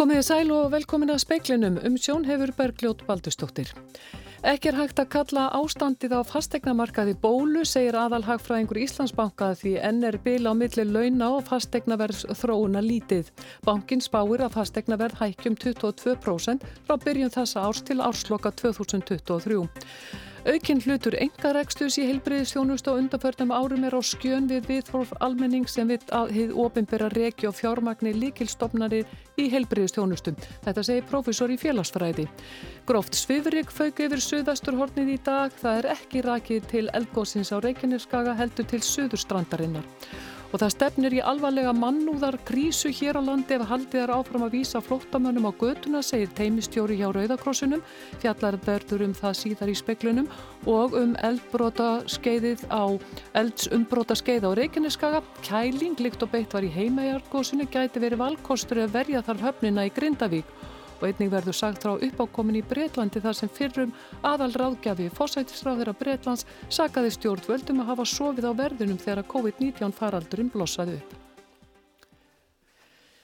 Komiði sæl og velkomin að speiklinum um sjón hefur Bergljót Baldustóttir. Ekki er hægt að kalla ástandið á fastegnamarkaði bólu, segir aðalhagfræðingur Íslandsbanka því enn er bil á milli launa og fastegnaverðs þróuna lítið. Bankin spáir að fastegnaverð hækjum 22% frá byrjun þessa árs til ársloka 2023. Aukinn hlutur engarekstus í heilbriðistjónust og undanförnum árum er á skjön við viðfórf almenning sem við að hið ofinbera regi og fjármagnir líkilstofnari í heilbriðistjónustum. Þetta segir profesor í félagsfræði. Gróft svifrik fauk yfir suðasturhornið í dag. Það er ekki rakið til eldgóðsins á Reykjaneskaga heldur til suðurstrandarinnar og það stefnir í alvarlega mannúðar krísu hér á landi ef haldið er áfram að vísa flóttamönnum á götuna, segir teimistjóri hjá Rauðakrossunum, fjallar verður um það síðar í speklunum og um eldbróta skeiðið á skeið á Reykjaneskaga. Kæling, líkt og beitt var í heimajargósinu, gæti verið valkostur að verja þar höfnina í Grindavík og einning verður sagt frá uppákomin í Breitlandi þar sem fyrrum aðal ráðgjafi fósætisráðir af Breitlands sagaði stjórnvöldum að hafa sofið á verðunum þegar COVID-19 faraldurinn blossaði upp.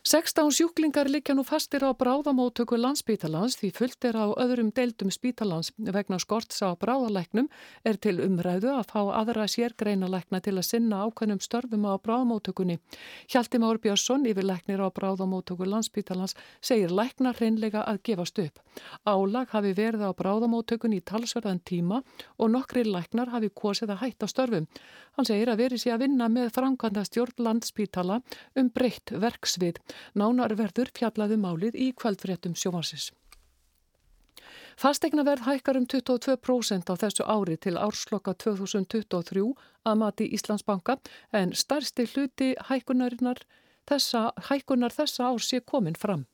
16 sjúklingar likja nú fastir á bráðamótöku landsbítalans því fullt er á öðrum deildum spítalans vegna skorts á bráðalæknum er til umræðu að fá aðra sérgreinalækna til að sinna ákveðnum störfum á bráðamótökunni. Hjalti Már Björnsson yfir læknir á bráðamótöku landsbítalans segir lækna hreinlega að gefast upp. Álag hafi verið á bráðamótökunni í talsverðan tíma og nokkri læknar hafi kosið að hætta störfum. Hann segir að verið sé að vinna með framkvæmda stjórn landsbítala um breytt verksvið. Nánar verður fjallaðu málið í kvöldfréttum sjóvarsins. Fastegnaverð hækkar um 22% á þessu ári til ársloka 2023 að mati Íslandsbanka en starsti hluti hækkunar þessa, hækkunar þessa ár sé komin fram.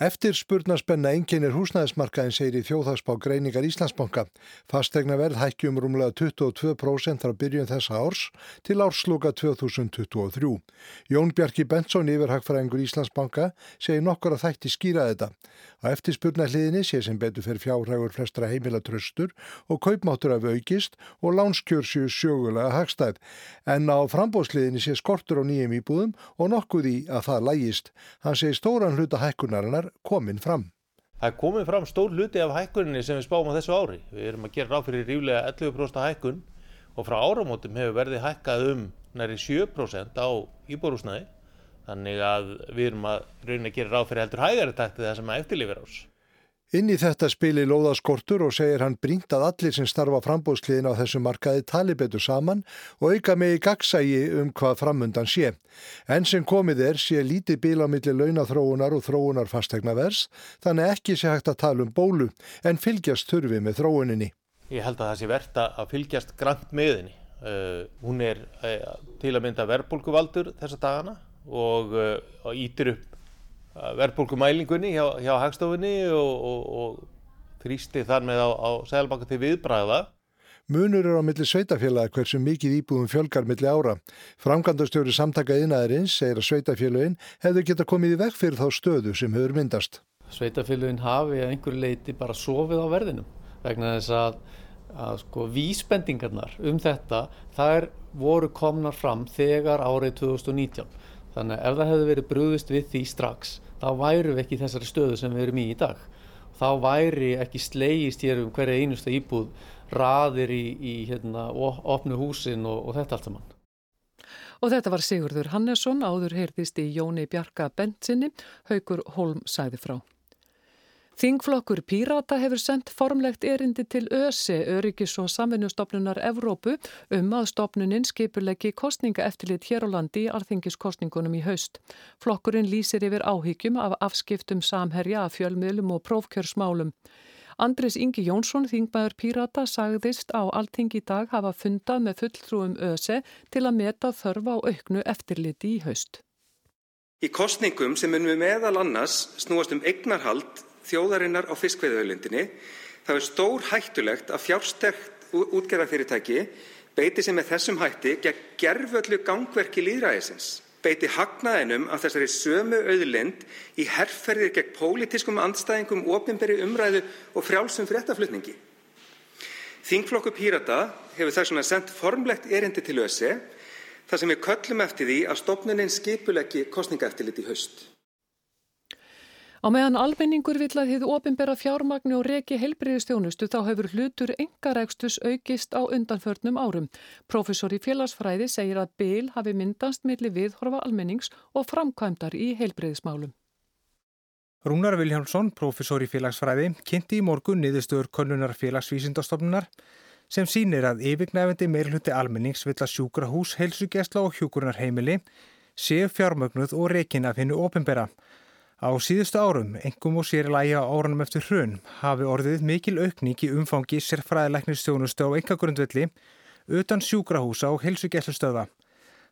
Eftir spurnarspenna enginnir húsnæðismarkaðin segir í þjóðhagsbá greiningar Íslandsbanka. Fastegna verð hækkjum rúmlega 22% frá byrjun þessa árs til ársluka 2023. Jón Bjarki Bensson yfirhagfræðingur Íslandsbanka segir nokkur að þætti skýra þetta. Á eftir spurnarliðinni sé sem betur fyrir fjárhægur flestra heimila tröstur og kaupmáttur af aukist og lánskjörsju sjögulega hagstæð. En á frambóðsliðinni sé skortur á nýjum íbúðum og nokkuð í að það lægist. Hann segir stóran hluta hækkunarinnar komin fram. Það er komin fram stór hluti af hækkuninni sem við spáum á þessu ári. Við erum að gera ráð fyrir ríflega 11% hækkun og frá áramótum hefur verið hækkað um næri 7% á íbúrúsnaði. Þannig að við erum að raunin að gera ráð fyrir heldur hægari taktið það sem að eftirlifir ás. Inn í þetta spili Lóðaskortur og segir hann brínt að allir sem starfa frambóðsliðin á þessu markaði tali betur saman og auka með í gagsægi um hvað framundan sé. En sem komið er sé lítið bíl á milli launathróunar og þróunar fastegna vers, þannig ekki sé hægt að tala um bólu en fylgjast þurfi með þróuninni. Ég held að það sé verðt að fylgjast grann meðinni. Uh, hún er uh, til að mynda verbulguvaldur þessa dagana og uh, ítir upp verðbólkumælingunni hjá, hjá hagstofunni og, og, og þrýsti þar með á, á Sælabanka til viðbræða. Munur er á milli sveitafélaga hversu mikið íbúðum fjölgar milli ára. Framkvæmdastjóri samtaka yðnaðarins segir að sveitafélagin hefur geta komið í vekk fyrir þá stöðu sem hefur myndast. Sveitafélagin hafi að einhverju leiti bara sofið á verðinum vegna þess að, að sko, vísbendingarnar um þetta þær voru komnar fram þegar árið 2019 Þannig að ef það hefði verið brúðist við því strax, þá væru við ekki í þessari stöðu sem við erum í í dag. Þá væri ekki slegist hér um hverja einusta íbúð, raðir í, í hérna, opnu húsin og, og þetta allt saman. Og þetta var Sigurður Hannesson, áður heyrðist í Jóni Bjarka Bentsinni, Haugur Holm sæði frá. Þingflokkur Pírata hefur sendt formlegt erindi til ÖSE, Öryggis og samvinnustofnunar Evrópu, um að stofnunin skipulegi kostninga eftirlit hér á landi í arþingiskostningunum í haust. Flokkurinn lýsir yfir áhyggjum af afskiptum samherja af fjölmiðlum og prófkjörsmálum. Andris Ingi Jónsson, þingmaður Pírata, sagðist á allting í dag hafa fundað með fulltrúum ÖSE til að meta þörfa og auknu eftirliti í haust. Í kostningum sem munum við meðal annars snúast um eignarhald þjóðarinnar á fiskveiðauðlindinni þá er stór hættulegt að fjárstegt útgerðarfyrirtæki beiti sem með þessum hætti gegn gerföllu gangverki líðræðisins, beiti hagnaðinum af þessari sömu auðlind í herrferðir gegn pólitískum andstæðingum, ofinberi umræðu og frjálsum fréttaflutningi. Þingflokku Pírata hefur þess vegna sendt formlegt erindi til ÖSE þar sem við köllum eftir því að stopnunin skipuleggi kostningaeftirlit í haust. Á meðan almenningur vill að þið ofinbera fjármagni og reki heilbriðistjónustu þá hefur hlutur engaregstus aukist á undanförnum árum. Professor í félagsfræði segir að byl hafi myndast millir viðhorfa almennings og framkvæmdar í heilbriðismálum. Rúnar Viljánsson, professor í félagsfræði, kynnti í morgun niðurstöður konunar félagsvísindastofnunar sem sínir að yfirgnæfandi meirhluti almennings vill að sjúkrahús, heilsugjæsla og hjúkurnar heimili séu fjármögnuð og rekin af hennu ofinbera. Á síðustu árum, engum og sér lægi á árunum eftir hrun, hafi orðið mikil aukning í umfangi sérfræðileiknistjónustu á engagrundvelli utan sjúkrahúsa og heilsugjæslustöða.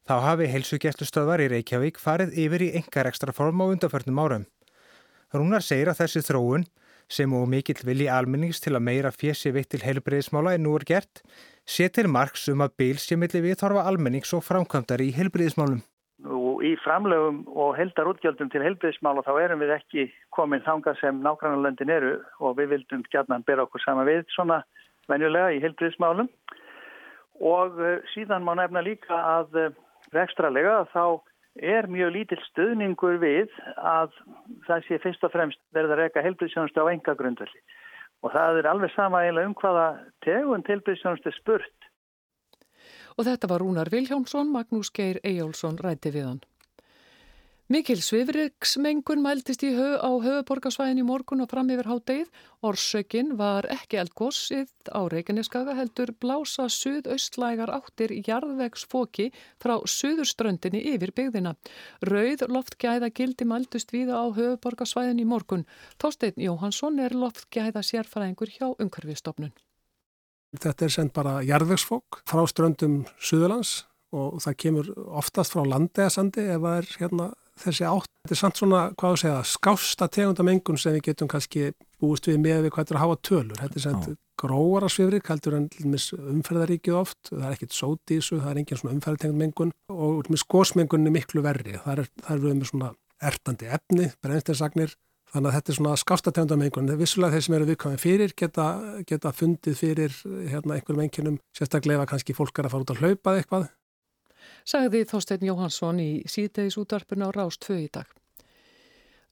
Þá hafi heilsugjæslustöðar í Reykjavík farið yfir í engarekstra form á undanförnum árum. Rúnar segir að þessi þróun, sem og mikill vilji almennings til að meira fjessi vitt til heilbreyðismála en nú er gert, setir margs um að bíl sé milli viðhorfa almennings og framkvæmdari í heilbreyðismálum í framlegum og heldar útgjöldum til heilbriðismála þá erum við ekki komin þanga sem nágrannarlöndin eru og við vildum gætnan bera okkur sama við svona venjulega í heilbriðismálum og eh, síðan má nefna líka að rekstralega eh, þá er mjög lítill stuðningur við að það sé fyrst og fremst verða að reyka heilbriðisjónustu á enga grundvelli og það er alveg sama eiginlega um hvaða tegund heilbriðisjónustu spurt. Og þetta var Rúnar Viljómsson, Magnús Geir Eyjálsson ræti við hann. Mikil svifriksmengun mæltist í höf, á höfuborgarsvæðin í morgun og fram yfir háttegið. Orsökin var ekki eldgósið á Reykjaneskaga heldur blása suðaustlægar áttir jarðvegsfóki frá suðurströndinni yfir byggðina. Rauð loftgæða gildi mæltist við á höfuborgarsvæðin í morgun. Tósteinn Jóhansson er loftgæða sérfræðingur hjá umhverfistofnun. Þetta er sendt bara jarðvegsfók frá ströndum Suðurlands og það kemur oftast frá landegasandi ef það er hérna, þessi átt. Þetta er samt svona, hvað þú segja, skásta tegundamengun sem við getum kannski búist við með við hvað þetta er að hafa tölur. Þetta er sendt gróara svifrik, heldur en umferðaríkið oft, það er ekkit sótísu, það er engin svona umferðartegundamengun og skósmengunni miklu verri. Það er, það er við með svona ertandi efni, brennsteinsagnir Þannig að þetta er svona skástategunda mengun. Vissulega þeir sem eru viðkvæmið fyrir geta, geta fundið fyrir hérna, einhverjum enginum, sérstaklega kannski fólk er að fara út að hlaupa eitthvað. Sagði Þorstein Jóhansson í síðdeis útvarpuna á Rást 2 í dag.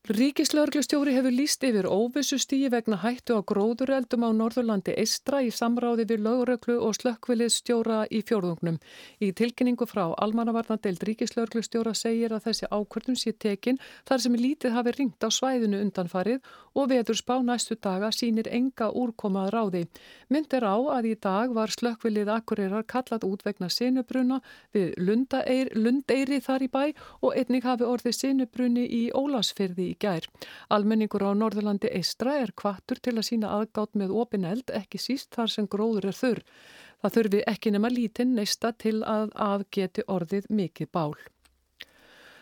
Ríkislauglustjóri hefur líst yfir óvissu stíi vegna hættu á gróðureldum á Norðurlandi Eistra í samráði við lauröklu og slökkviliðstjóra í fjórðungnum. Í tilkynningu frá Almannavarnadeild Ríkislauglustjóra segir að þessi ákvörðun sé tekin þar sem lítið hafi ringt á svæðinu undanfarið og veður spá næstu daga sínir enga úrkomað ráði. Myndir á að í dag var slökkvilið akkurirar kallat út vegna sinubruna við Lundeir, Lundeiri þar í bæ og einnig hafi orðið sinubruni í Ólasfyrði í gær. Almenningur á Norðurlandi Eistra er kvattur til að sína aðgátt með opin eld, ekki síst þar sem gróður er þurr. Það þurfi ekki nema lítinn neista til að aðgeti orðið mikið bál.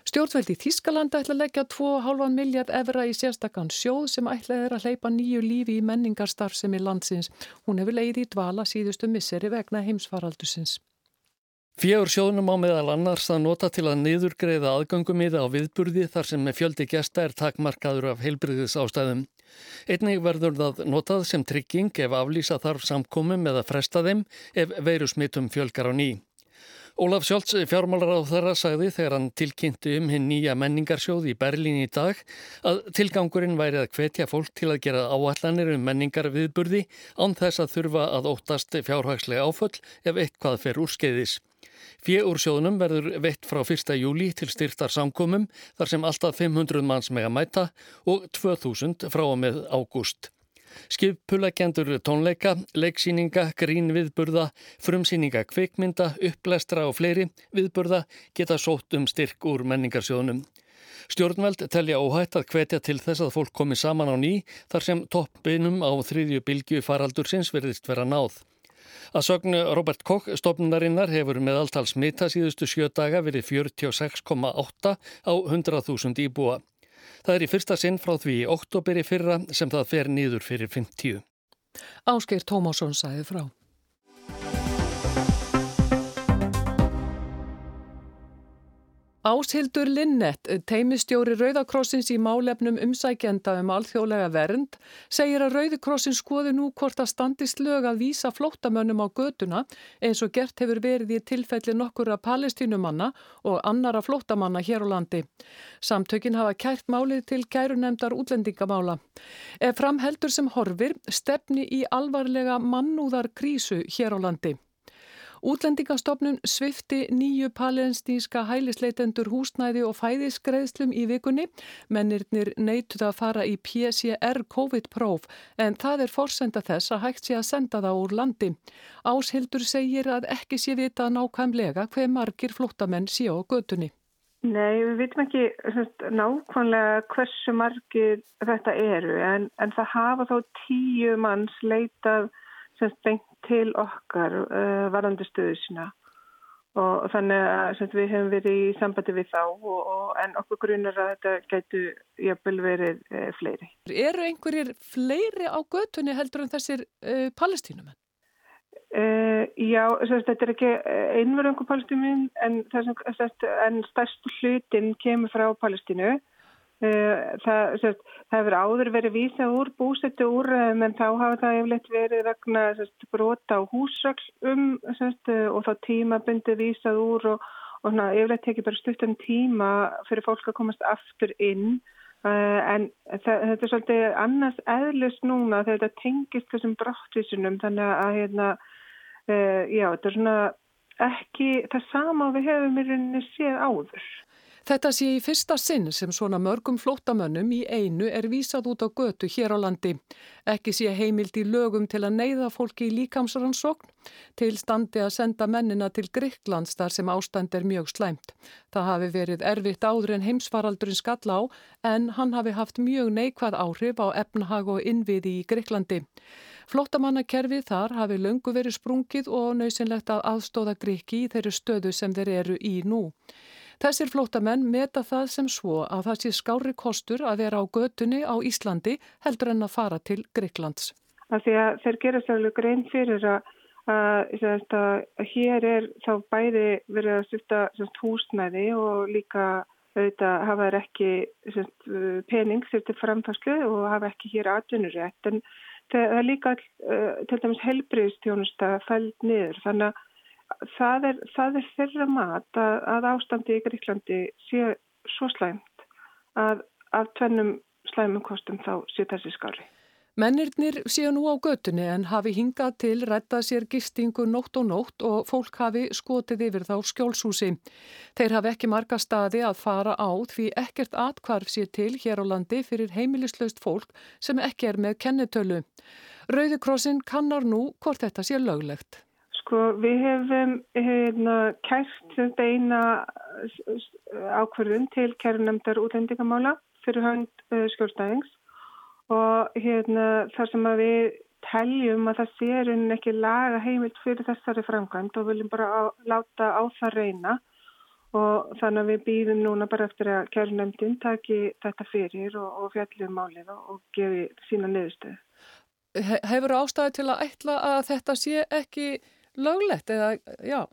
Stjórnveldi Þískalanda ætla að leggja 2,5 miljard evra í sérstakann sjóð sem ætla er að hleypa nýju lífi í menningarstarf sem er landsins. Hún hefur leið í dvala síðustu misseri vegna heimsfaraldusins. Fjögur sjóðnum á meðal annars að nota til að niðurgreiða aðgangumíða á viðburði þar sem fjöldi gesta er takmarkaður af heilbriðis ástæðum. Einnig verður það notað sem trygging ef aflýsa þarf samkomum eða fresta þeim ef veirusmittum fjölgar á ný. Ólaf Sjólds fjármálar á þeirra sagði þegar hann tilkynnti um hinn nýja menningarsjóð í Berlín í dag að tilgangurinn væri að hvetja fólk til að gera áallanir um menningar viðburði án þess að þurfa að óttast fjárhagslega áföll ef eitthvað fer úr skeiðis. Fjö úr sjóðunum verður veitt frá 1. júli til styrtar samkomum þar sem alltaf 500 manns mega mæta og 2000 frá og með ágúst. Skipulagendur tónleika, leiksýninga, grínviðburða, frumsýninga kvikmynda, upplestra og fleiri viðburða geta sótt um styrk úr menningarsjóðunum. Stjórnveld telja óhætt að hvetja til þess að fólk komi saman á ný þar sem toppinum á þriðju bylgu faraldursins verðist vera náð. Að sögnu Robert Koch stofnunarinnar hefur meðaltal smita síðustu sjö daga verið 46,8 á 100.000 íbúa. Það er í fyrsta sinn frá því í oktoberi fyrra sem það fer nýður fyrir 50. Áskeir Tómásson sæði frá. Áshildur Linnett, teimistjóri Rauðakrossins í málefnum umsækjenda um alþjóðlega vernd, segir að Rauðakrossin skoði nú hvort að standist lög að vísa flóttamönnum á göduna eins og gert hefur verið í tilfelli nokkura palestínumanna og annara flóttamanna hér á landi. Samtökin hafa kært málið til kærunemdar útlendingamála. Ef framheldur sem horfir stefni í alvarlega mannúðar krísu hér á landi. Útlendingastofnun svifti nýju palestinska hælisleitendur húsnæði og fæðisgreðslum í vikunni. Mennirnir neituð að fara í PCR COVID-próf en það er forsenda þess að hægt sé að senda það úr landi. Áshildur segir að ekki sé vita nákvæmlega hver margir flóttamenn sé á götunni. Nei, við vitum ekki semst, nákvæmlega hversu margir þetta eru en, en það hafa þá tíu manns leitað semst, beint til okkar uh, varandi stöðu sína og þannig að við hefum verið í sambandi við þá og, og, en okkur grunar að þetta gætu jöfnvel verið uh, fleiri. Eru einhverjir fleiri á götunni heldur en þessir uh, palestínumenn? Já, semst, þetta er ekki einverjum palestínumenn en, en stærstu hlutin kemur frá Palestínu það, sérst, það hefur áður verið vísa úr búsettu úr en þá hafa það eflegt verið vegna sérst, brota á húsöks um sérst, og þá tímabundi vísað úr og, og eflegt tekið bara stuttan tíma fyrir fólk að komast aftur inn uh, en það, þetta er svolítið annars eðlust núna þegar þetta tengist þessum brottvísunum þannig að hérna, já, þetta er svona ekki það sama við hefum í rauninni séð áður. Þetta sé í fyrsta sinn sem svona mörgum flóttamönnum í einu er vísað út á götu hér á landi. Ekki sé heimild í lögum til að neyða fólki í líkamsrannsókn, til standi að senda mennina til Gríklands þar sem ástand er mjög slæmt. Það hafi verið erfitt áður en heimsfaraldurinn skall á en hann hafi haft mjög neikvæð áhrif á efnahag og innviði í Gríklandi. Flóttamannakerfið þar hafi löngu verið sprungið og nöysinlegt að aðstóða Gríki í þeirri stöðu sem þeir eru í nú. Þessir flótamenn meta það sem svo að það sé skári kostur að vera á götunni á Íslandi heldur en að fara til Greiklands. Að þeir gera sérlega grein fyrir að, að, að hér er þá bæði verið að styrta húsnæði og líka auðvitað hafa þær ekki semst, pening til framfærslu og hafa ekki hér atvinnurétt en það er líka uh, til dæmis helbriðstjónusta fæld niður þannig að það er, það er þeirra mat að, að ástandi í Gríklandi sé svo slæmt að af tvennum slæmum kostum þá sé þessi skári. Mennirnir séu nú á götunni en hafi hingað til rætta sér gistingu nótt og nótt og fólk hafi skotið yfir þá skjólshúsi. Þeir hafi ekki marga staði að fara á því ekkert atkvarf sér til hér á landi fyrir heimilislaust fólk sem ekki er með kennetölu. Rauðikrossin kannar nú hvort þetta sé löglegt. Sko við hefum hérna, kært eina ákverðun til kærunemdar útlendingamála fyrir hönd uh, skjólstæðings og hérna, þar sem að við teljum að það sérin ekki laga heimilt fyrir þessari framkvæmt og viljum bara á, láta á það reyna og þannig að við býðum núna bara eftir að kærunemdin taki þetta fyrir og, og fjallum málið og, og gefi sína niðurstöðu. Hefur ástæði til að ætla að þetta sé ekki löglegt eða, já?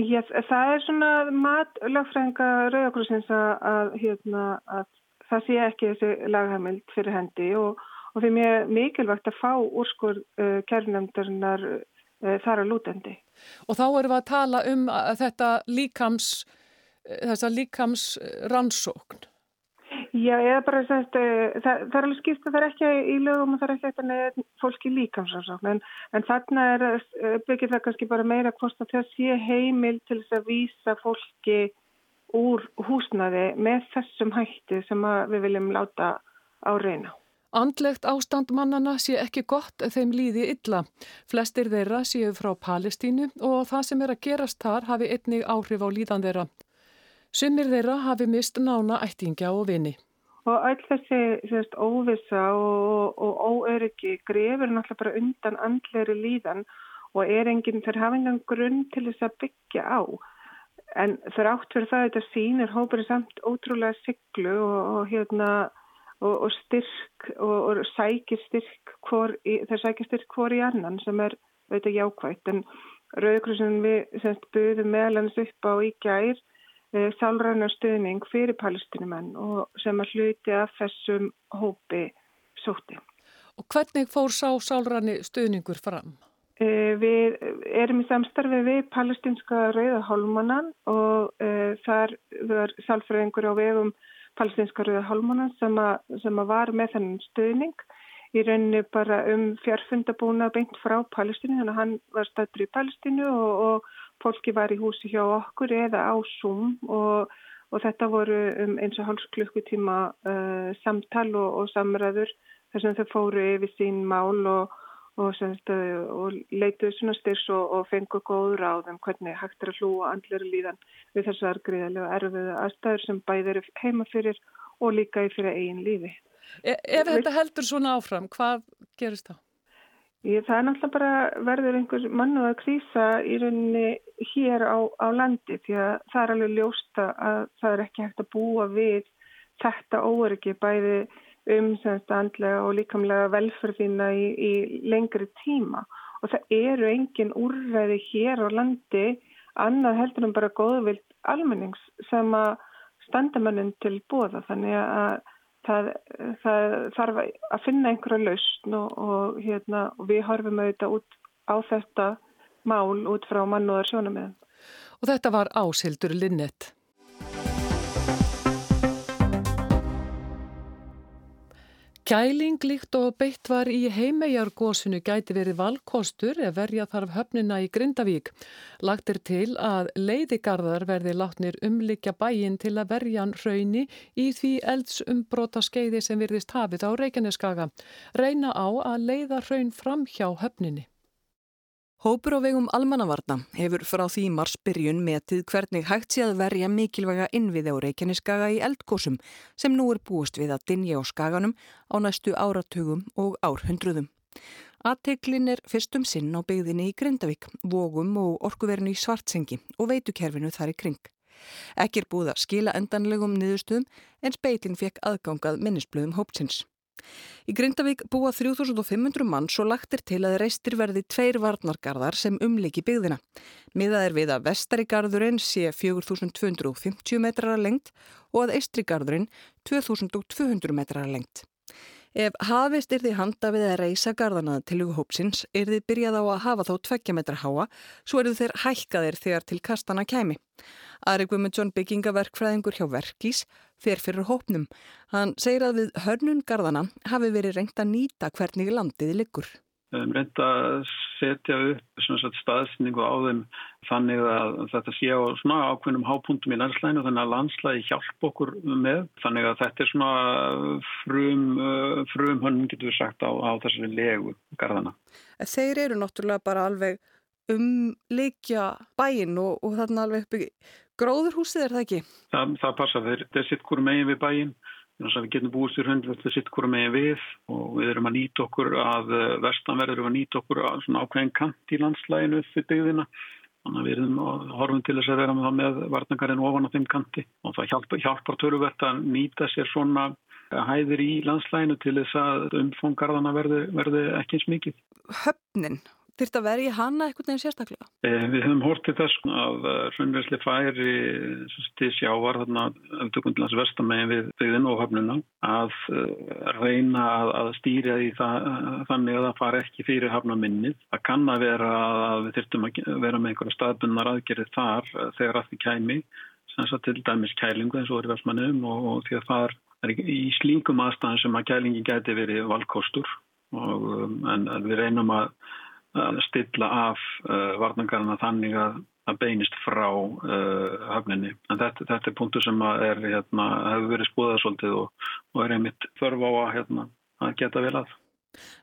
Yes, það er svona mat lögfrænga Rauðakrossins að, að, hérna, að það sé ekki þessi laghamild fyrir hendi og, og því mér mikilvægt að fá úrskur uh, kærnefndarinnar uh, þar að lútendi. Og þá erum við að tala um að þetta líkams, þessa líkams rannsókn. Já, eða bara semst, uh, það, það er alveg skipt að það er ekki í lögum og það er ekki eitthvað neðan fólki líkamsásákn en, en þarna er uh, byggir það kannski bara meira hvort að það sé heimil til þess að vísa fólki úr húsnaði með þessum hætti sem við viljum láta á reyna. Andlegt ástand mannana sé ekki gott þeim líði illa. Flestir þeirra séu frá Palestínu og það sem er að gerast þar hafi einnig áhrif á líðan þeirra. Sumir þeirra hafi mist nána ættingja og vini. Og öll þessi sérst, óvisa og, og óöryggi grefur náttúrulega bara undan andleiri líðan og er enginn, þeir hafa engan grunn til þess að byggja á. En þeir átt fyrir það að þetta sínir hópurinn samt ótrúlega siglu og, og, hérna, og styrk og sækir styrk hvor, þeir sækir styrk hvor í annan sem er auðvitað jákvægt. En Rauðkrossin við semst buðum meðlans upp á í gær sálræna stuðning fyrir palestinumenn og sem að hluti af þessum hópi sóti. Og hvernig fór sá sálræni stuðningur fram? Uh, við erum í samstarfi við palestinska rauðahólmanan og uh, þar var sálfræðingur á vegum palestinska rauðahólmanan sem, sem að var með þennan stuðning í rauninni bara um fjárfundabúna beint frá Palestínu, þannig að hann var stættur í Palestínu og, og fólki var í húsi hjá okkur eða á Zoom og, og þetta voru um eins og hálfs klukkutíma uh, samtal og, og samræður þess að þau fóru yfir sín mál og og leituðu svona styrs og fengu góð ráð um hvernig hægt er að hlúa andlir líðan við þessar gríðarlega erfiðu aðstæður sem bæðir eru heima fyrir og líka í fyrir eigin lífi. E ef þetta heldur svona áfram, hvað gerist þá? Ég, það er náttúrulega bara verður einhver mannu að krýsa í rauninni hér á, á landi því að það er alveg ljósta að það er ekki hægt að búa við þetta óöryggi bæði um andlega og líkamlega velferðina í, í lengri tíma. Og það eru engin úrræði hér á landi annað heldur um bara góðvild almennings sem að standamannum til bóða þannig að það, það þarf að finna einhverja lausn og, og, hérna, og við horfum auðvitað út á þetta mál út frá mannúðar sjónum Og þetta var Ásildur Linnett. Kæling líkt og beitt var í heimegjargósinu gæti verið valkostur ef verja þarf höfnina í Grindavík. Lagt er til að leiðigarðar verði látnir umlikja bæin til að verja hrauni í því eldsumbróta skeiði sem virðist hafið á Reykjaneskaga. Reyna á að leiða hraun fram hjá höfninni. Hópur á vegum almannavarna hefur frá því marsbyrjun metið hvernig hægt sé að verja mikilvæga innviði á Reykjaneskaga í eldgósum sem nú er búist við að dinja á skaganum á næstu áratugum og árhundruðum. Aðteklin er fyrstum sinn á byggðinni í Grindavík, vógum og orkuverinu í Svartsengi og veitukerfinu þar í kring. Ekki er búið að skila endanlegum niðurstöðum en speilin fekk aðgangað minnisblöðum hópsins. Í Grindavík búa 3500 mann svo lagt er til að reistir verði tveir varnargarðar sem umleiki byggðina. Miðað er við að vestarigarðurinn sé 4250 metrar að lengt og að eistrigarðurinn 2200 metrar að lengt. Ef hafist er því handa við að reysa garðana til hughópsins er því byrjað á að hafa þá tveggja metra háa svo eru þeir hækkaðir þegar til kastana kæmi. Ari Guðmundsson byggingaverkfræðingur hjá Verkís fer fyrir hópnum. Hann segir að við hörnun garðana hafi verið reynd að nýta hvernig landið liggur. Við hefum reynd að setja upp staðsningu á þeim þannig að þetta sé á svona ákveðnum hápuntum í landslæginu þannig að landslægi hjálp okkur með þannig að þetta er svona frum, frum hönnum getur við sagt á, á þessari legu garðana. Þeir eru náttúrulega bara alveg umleikja bæin og, og þarna alveg uppi gróðurhúsið er það ekki? Það, það passa, þetta er sitt hverju megin við bæin við getum búist í hundvöldu sitt hverju megin við og við erum að nýta okkur að eh, vestanverður erum að nýta okkur að svona ákveðin kant í landslæginu fyrir byggðina þannig að við erum horfum til þess að vera með, með vartangarinn ofan á þeim kanti og það hjálpar, hjálpar töruvert að nýta sér svona hæðir í landslæginu til þess að umfóngarðana verði, verði ekki eins mikið. Höfnin, þurft að verja hana eitthvað nefn sérstaklega? Eh, við höfum hortið þess að hrunversli færi til sjávar þarna auðvitaðkundilans vestamegin við byggðin og höfnuna að uh, reyna að, að stýra í það, þannig að það far ekki fyrir hafnaminnið. Það kann að vera að við þurftum að vera með einhverja staðbunnar aðgerið þar uh, þegar að því kæmi sem til dæmis kælingu eins og er versmannum og, og því að það er í slíkum aðstæðan sem að kælingi geti verið valkostur og, en, en við reynum að að stilla af uh, varnangarna þannig að að beinist frá uh, höfninni. En þetta, þetta er punktu sem er, hérna, hefur verið spúðað svolítið og, og er einmitt þörf á að, hérna, að geta vel að.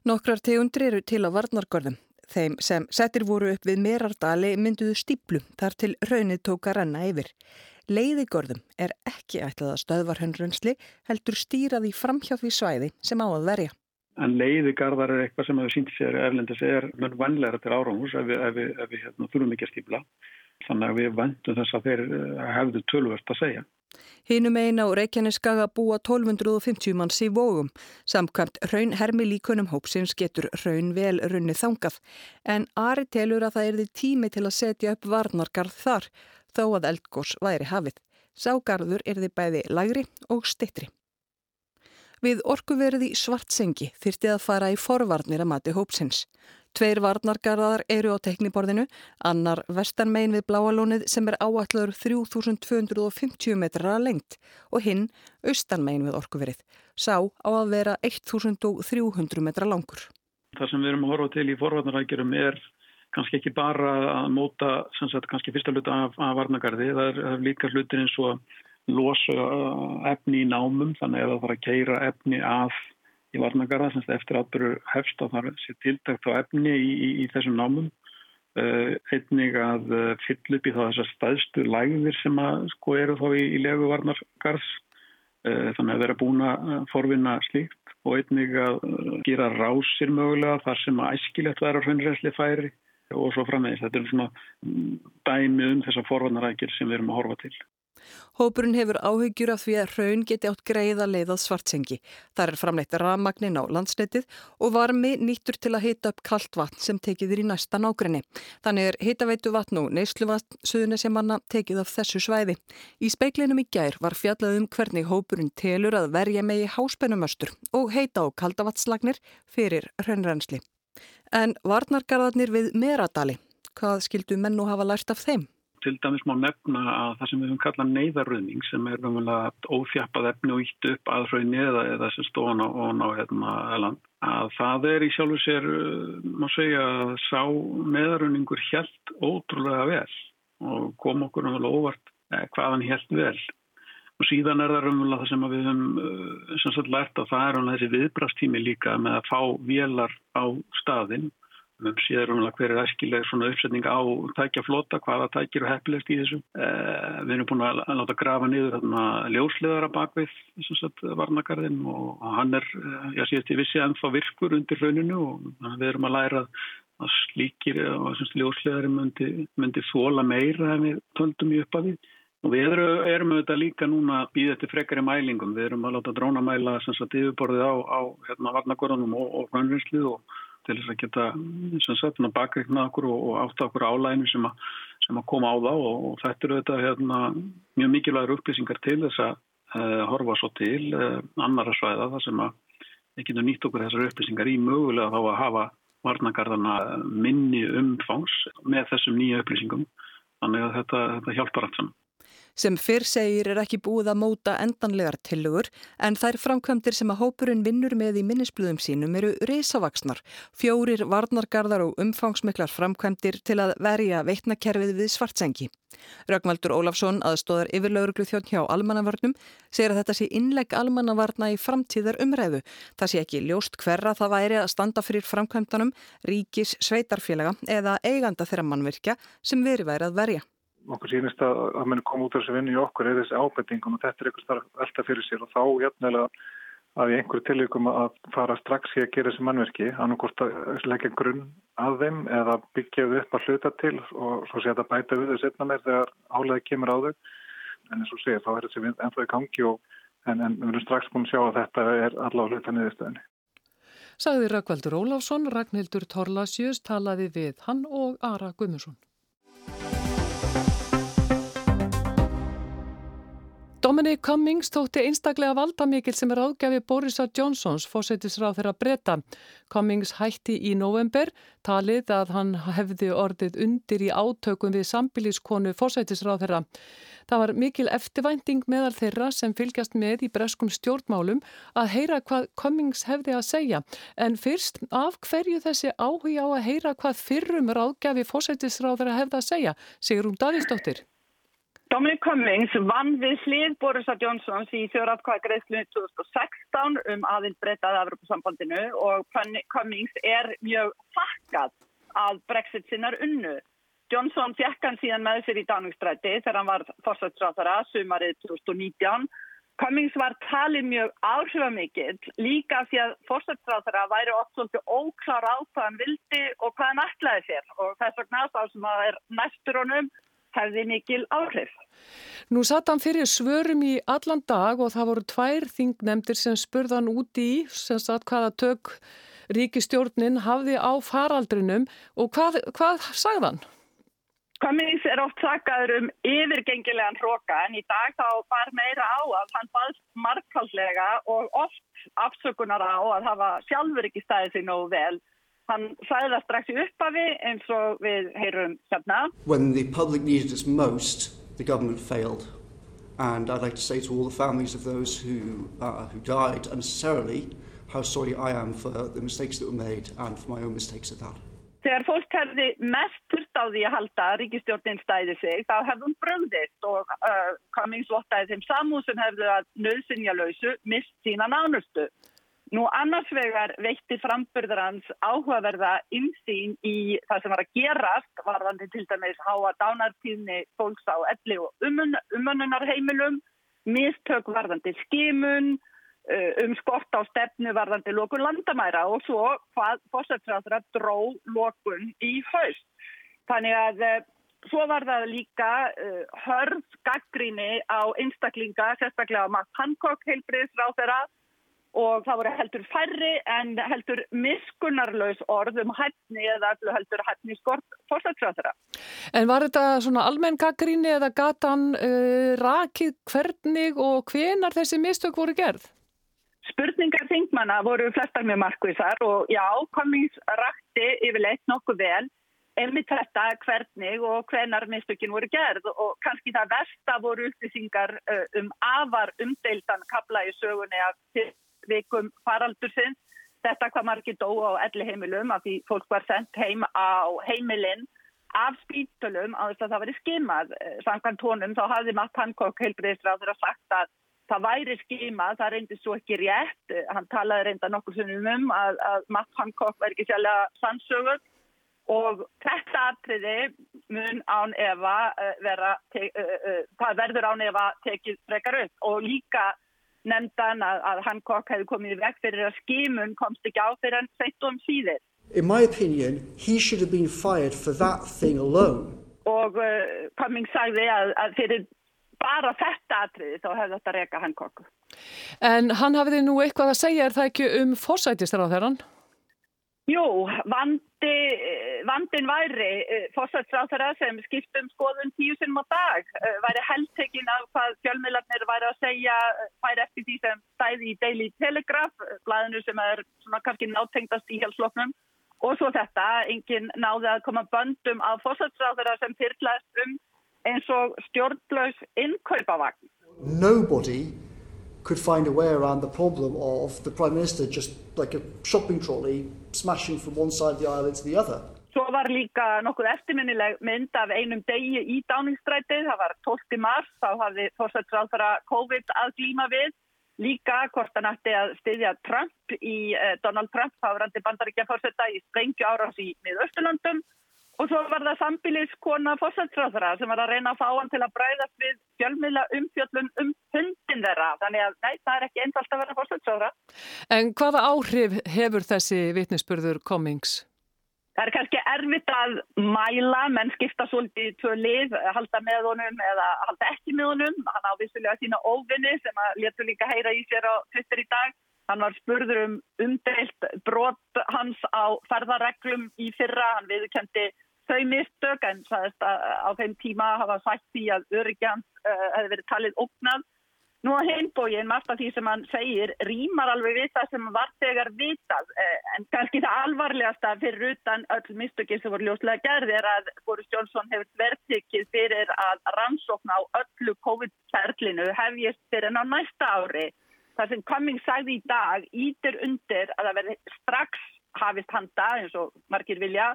Nokkrar tegundir eru til á varnargörðum. Þeim sem settir voru upp við Merardali mynduðu stíplu þar til raunið tók að renna yfir. Leiðigörðum er ekki ætlað að stöðvarhundrunnsli heldur stýraði framhjá því svæði sem á að verja. En leiðigarðar er eitthvað sem hefur sínt sér erlendis er mjög vanlega til árangus ef við, ef við, ef við hérna, þurfum ekki að stípla. Þannig að við vendum þess að þeir eh, hefðu tölvört að segja. Hinnum eina á Reykjaneskaga búa 1250 manns í vógum. Samkvæmt raun hermi líkunum hópsins getur raun vel runni þangað. En Ari telur að það erði tími til að setja upp varnargarð þar þó að eldgós væri hafið. Ságarður er þið bæði lagri og stittri. Við orkuverði svartsengi þyrti að fara í forvarnir að mati hópsins. Tveir varnargarðar eru á tekniborðinu, annar vestanmein við Bláalónið sem er áallar 3250 metrar að lengt og hinn austanmein við orkuverið. Sá á að vera 1300 metra langur. Það sem við erum að horfa til í forvarnarækjurum er kannski ekki bara að móta sagt, kannski fyrsta hluta af, af varnagarði, það er, er líka hlutir eins og losa efni í námum þannig að það þarf að keira efni af í varnagarða semst eftir atbyrju hefst að það sé tiltækt á efni í, í, í þessum námum uh, einnig að uh, fyll upp í þá þessar staðstu lægðir sem að sko eru þá í, í legu varnagarðs uh, þannig að vera búin að forvinna slíkt og einnig að gera rásir mögulega þar sem að æskilegt vera hraunræsli færi og svo framvegis. Þetta er svona dæmi um þessar forvarnarækir sem við erum að horfa til. Hópurinn hefur áhyggjur af því að raun geti átt greiða leiðað svartsengi. Það er framleitt rafmagnin á landsnetið og varmi nýttur til að hita upp kallt vatn sem tekið er í næsta nákrenni. Þannig er hitaveitu vatn og neysluvatn suðunisjamanna tekið af þessu svæði. Í speiklinum í gær var fjallað um hvernig hópurinn telur að verja megi háspennumöstur og heita á kaldavatslagnir fyrir raunrensli. En varnargarðarnir við Meradali, hvað skildu menn nú hafa lært af þeim? Til dæmis má nefna að það sem við höfum kallað neyðarröðning sem er umvegulega óþjappað efni og ítt upp að hraunni eða, eða sem stóðan á, á hérna, eland að það er í sjálfu sér uh, má segja að sá neyðarröðningur helt ótrúlega vel og kom okkur umvegulega óvart eh, hvaðan helt vel. Og síðan er það umvegulega það sem við höfum uh, sem sagt lært að það er þessi viðbrastími líka með að fá vélar á staðinn Við séum umlega hver er æskileg svona uppsetning á tækjaflota, hvaða tækir og heppilegst í þessu. Eh, við erum búin að láta grafa niður þarna ljósleðara bakvið varnakarðin og hann er, eh, ég séðst ég vissi, ennþá virkur undir rauninu og við erum að læra að slíkir og ljósleðari myndi, myndi þóla meira en við töldum í uppafið. Og við erum auðvitað líka núna að býða eftir frekari mælingum. Við erum að láta drónamæla yfirborðið á, á hérna, varnakorðunum og, og grannvinnslu og til þess að geta bakreikna okkur og, og átta okkur álæginu sem, sem að koma á þá og, og þetta eru þetta hérna, mjög mikilvægur upplýsingar til þess að uh, horfa svo til uh, annara svæða þar sem að við getum nýtt okkur þessar upplýsingar í mögulega þá að hafa varnagarðana minni umfangs með þessum nýja upplýsingum þannig að þetta, þetta hjálpar allt saman. Sem fyrr segir er ekki búið að móta endanlegar tilugur en þær framkvæmdir sem að hópurinn vinnur með í minnisblöðum sínum eru risavaksnar, fjórir varnargarðar og umfangsmiklar framkvæmdir til að verja veitnakerfið við svartsengi. Rögnvaldur Ólafsson, aðstóðar yfirlauruglu þjótt hjá almannavörnum, segir að þetta sé innlegg almannavarna í framtíðar umræðu. Það sé ekki ljóst hverra það væri að standa fyrir framkvæmdanum, ríkis, sveitarfélaga eða eiganda þeirra mannvirkja sem veri væri að verja okkur sínist að það muni koma út af þessu vinnu í okkur er þessi ábendingum og þetta er eitthvað starf velta fyrir sér og þá jæfnilega að í einhverju tilvíkum að fara strax í að gera þessi mannverki annarkort að leggja grunn að þeim eða byggja þau upp að hluta til og svo sé að bæta við þau setna meir þegar álega kemur á þau en eins og segja þá er þessi vind ennþá í gangi og, en, en við erum strax búin að sjá að þetta er allavega hluta niðurstöðinni. Sagði Rökkvaldur Ólafsson, Ragnhildur Torlasjus talaði við hann og Ara Guðmusson. Dominic Cummings tótti einstaklega valdamikil sem er ágjafi Borisa Johnsons fósætisráð þeirra breyta. Cummings hætti í november, talið að hann hefði orðið undir í átökum við sambiliskonu fósætisráð þeirra. Það var mikil eftirvænting meðal þeirra sem fylgjast með í breskum stjórnmálum að heyra hvað Cummings hefði að segja. En fyrst, af hverju þessi áhuga á að heyra hvað fyrrum ráðgjafi fósætisráð þeirra hefði að segja? Sigur um Davísdóttir. Dominic Cummings vann við hlið Borisa Johnsons í þjóratkvæða greiðslu 2016 um aðild breytaði af Evropasambandinu og Cummings er mjög fakkað að Brexit sinnar unnu. Johnson fjekk hann síðan með sér í Danvíkstræti þegar hann var fórsætsráþara sumarið 2019. Cummings var talið mjög áhrifamikill líka því að fórsætsráþara væri oft svolítið óklar á hvað hann vildi og hvað hann ætlaði sér og þess vegna þá sem það er næstur honum hefði mikil áhrif. Nú satt hann fyrir svörum í allan dag og það voru tvær þingnemdir sem spurðan úti í sem satt hvaða tök ríkistjórnin hafði á faraldrinum og hvað, hvað sagðan? Cummings er oft þakkaður um yfirgengilegan hróka en í dag þá var meira á að hann baðst margfaldlega og oft afsökunar á að hafa sjálfur ekki stæðið sig nógu vel. Hann sæði það strax í upphafi eins og við heyrum hérna. When the public needed us most, the government failed. And I'd like to say to all the families of those who, uh, who died unnecessarily how sorry I am for the mistakes that were made and for my own mistakes at that. Þegar fólk hefði mest þurft á því að halda að ríkistjórnin stæði sig, þá hefði hún bröndist og uh, Cummings vottaði þeim samúð sem hefði að nöðsynjalausu mist sína nánustu. Nú annars vegar veitti framburðarans áhugaverða insýn í það sem var að gerast, varðandi til dæmis háa dánartíðni fólks á elli og umönnunarheimilum, mistök varðandi skimun, Uh, um skort á stefnu varðandi lókun landamæra og svo hvað fórsættsræður að dró lókun í haust. Þannig að uh, svo var það líka uh, hörð gaggríni á einstaklinga, sérstaklega á Matt Hancock heilbriðsráð þeirra og það voru heldur færri en heldur miskunnarlaus orð um hæfni eða heldur hæfni skort fórsættsræður þeirra. En var þetta svona almenn gaggríni eða gatan rakið hvernig og hvenar þessi mistök voru gerð? Spurningar þingmanna voru flestar með markvísar og já, Cummings rakti yfirleitt nokkuð vel einmitt þetta hvernig og hvenar mistökin voru gerð og kannski það versta voru upplýsingar uh, um afar umdeildan kabla í sögunni af vikum faraldursins. Þetta hvað margir dó á elli heimilum af því fólk var sendt heim á heimilinn af spítölum á þess að það veri skimað. Uh, Sankan tónum þá hafði Matt Hancock heilbreyðisráður að sagt að það væri skima, það reyndi svo ekki rétt, hann talaði reynda nokkur sunnum um að, að Matt Hancock væri ekki sérlega sannsögur og þetta atriði mun án Eva uh, vera, það verður án Eva tekið frekar upp og líka nefndan að, að Hancock hefði komið í veg fyrir að skimun komst ekki á fyrir hann seitt og um síðir. In my opinion, he should have been fired for that thing alone. Og Cummings sagði að, að fyrir bara þetta atriði þá hefði þetta reyka Hancock. En hann hafiði nú eitthvað að segja, er það ekki um fórsætistar á þeirran? Jú, vandi, vandin væri eh, fórsætistar sem skiptum skoðun tíu sinnum á dag, eh, væri heldtekinn af hvað fjölmiðlarnir væri að segja, væri eftir því sem stæði í Daily Telegraph, blæðinu sem er svona kannski nátengdast í helsloknum. Og svo þetta, enginn náði að koma böndum af fórsætistar sem fyrrlæst um eins og stjórnlaus innkaupavagn. Nobody could find a way around the problem of the Prime Minister just like a shopping trolley smashing from one side of the aisle into the other. Svo var líka nokkuð eftirminnileg mynd af einum degi í dáningsstrætið, það var 12. mars, þá hafði fórsættsráðfara COVID að glíma við. Líka hvort hann ætti að styðja Trump í eh, Donald Trump, þá var hann til bandaríkja fórsætta í sprengju árás í miðausturlöndum Og svo var það sambiliskona fósæltráðara sem var að reyna að fá hann til að bræðast við fjölmiðla umfjöllun um hundin þeirra. Þannig að nei, það er ekki einfalt að vera fósæltráðara. En hvaða áhrif hefur þessi vitnisspurður Cummings? Það er kannski erfitt að mæla, menn skipta svolítið lið, halda með honum eða halda ekki með honum. Hann ávissulega sína óvinni sem að letur líka heyra í sér á Twitter í dag. Hann var spurður um umdeilt brot hans á ferðarreglum í fyrra. Hann viðkendi þau mistök en sagðist á þeim tíma hafa sagt því að öryggjan uh, hefði verið talið ógnað. Nú á heimbógin, margt af því sem hann segir, rýmar alveg við það sem var þegar vitað. Uh, en kannski það alvarlegasta fyrir utan öll mistökið sem voru ljóslega gerð er að Boris Johnson hefur verðtikið fyrir að rannsókna á öllu COVID-ferlinu hefjist fyrir enn á næsta ári. Það sem Cummings sagði í dag ítir undir að það verði strax hafist handa eins og margir vilja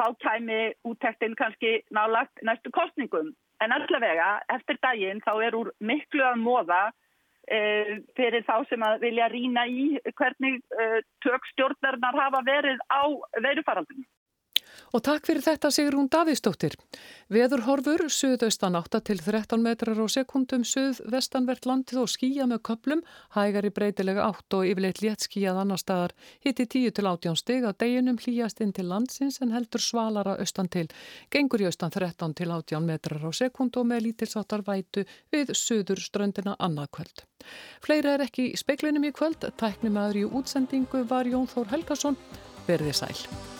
þá kæmi úttektinn kannski nálagt næstu kostningum. En allavega, eftir daginn þá er úr miklu að móða e, fyrir þá sem að vilja rína í hvernig e, tökstjórnarnar hafa verið á veirufaraldunum. Og takk fyrir þetta Sigrún Davíðsdóttir. Veður horfur, suðaustan 8 til 13 metrar á sekundum, suð-vestanvert landið og skýja með köplum, hægar í breytilega 8 og yfirleitt létt skýjað annar staðar, hitti 10 til 18 steg að deginum hlýjast inn til landsins en heldur svalara austan til. Gengur í austan 13 til 18 metrar á sekund og með lítilsáttar vætu við suður ströndina annað kvöld. Fleira er ekki í speiklinum í kvöld, tæknum aður í útsendingu var Jón Þór Helgason, verðið sæl.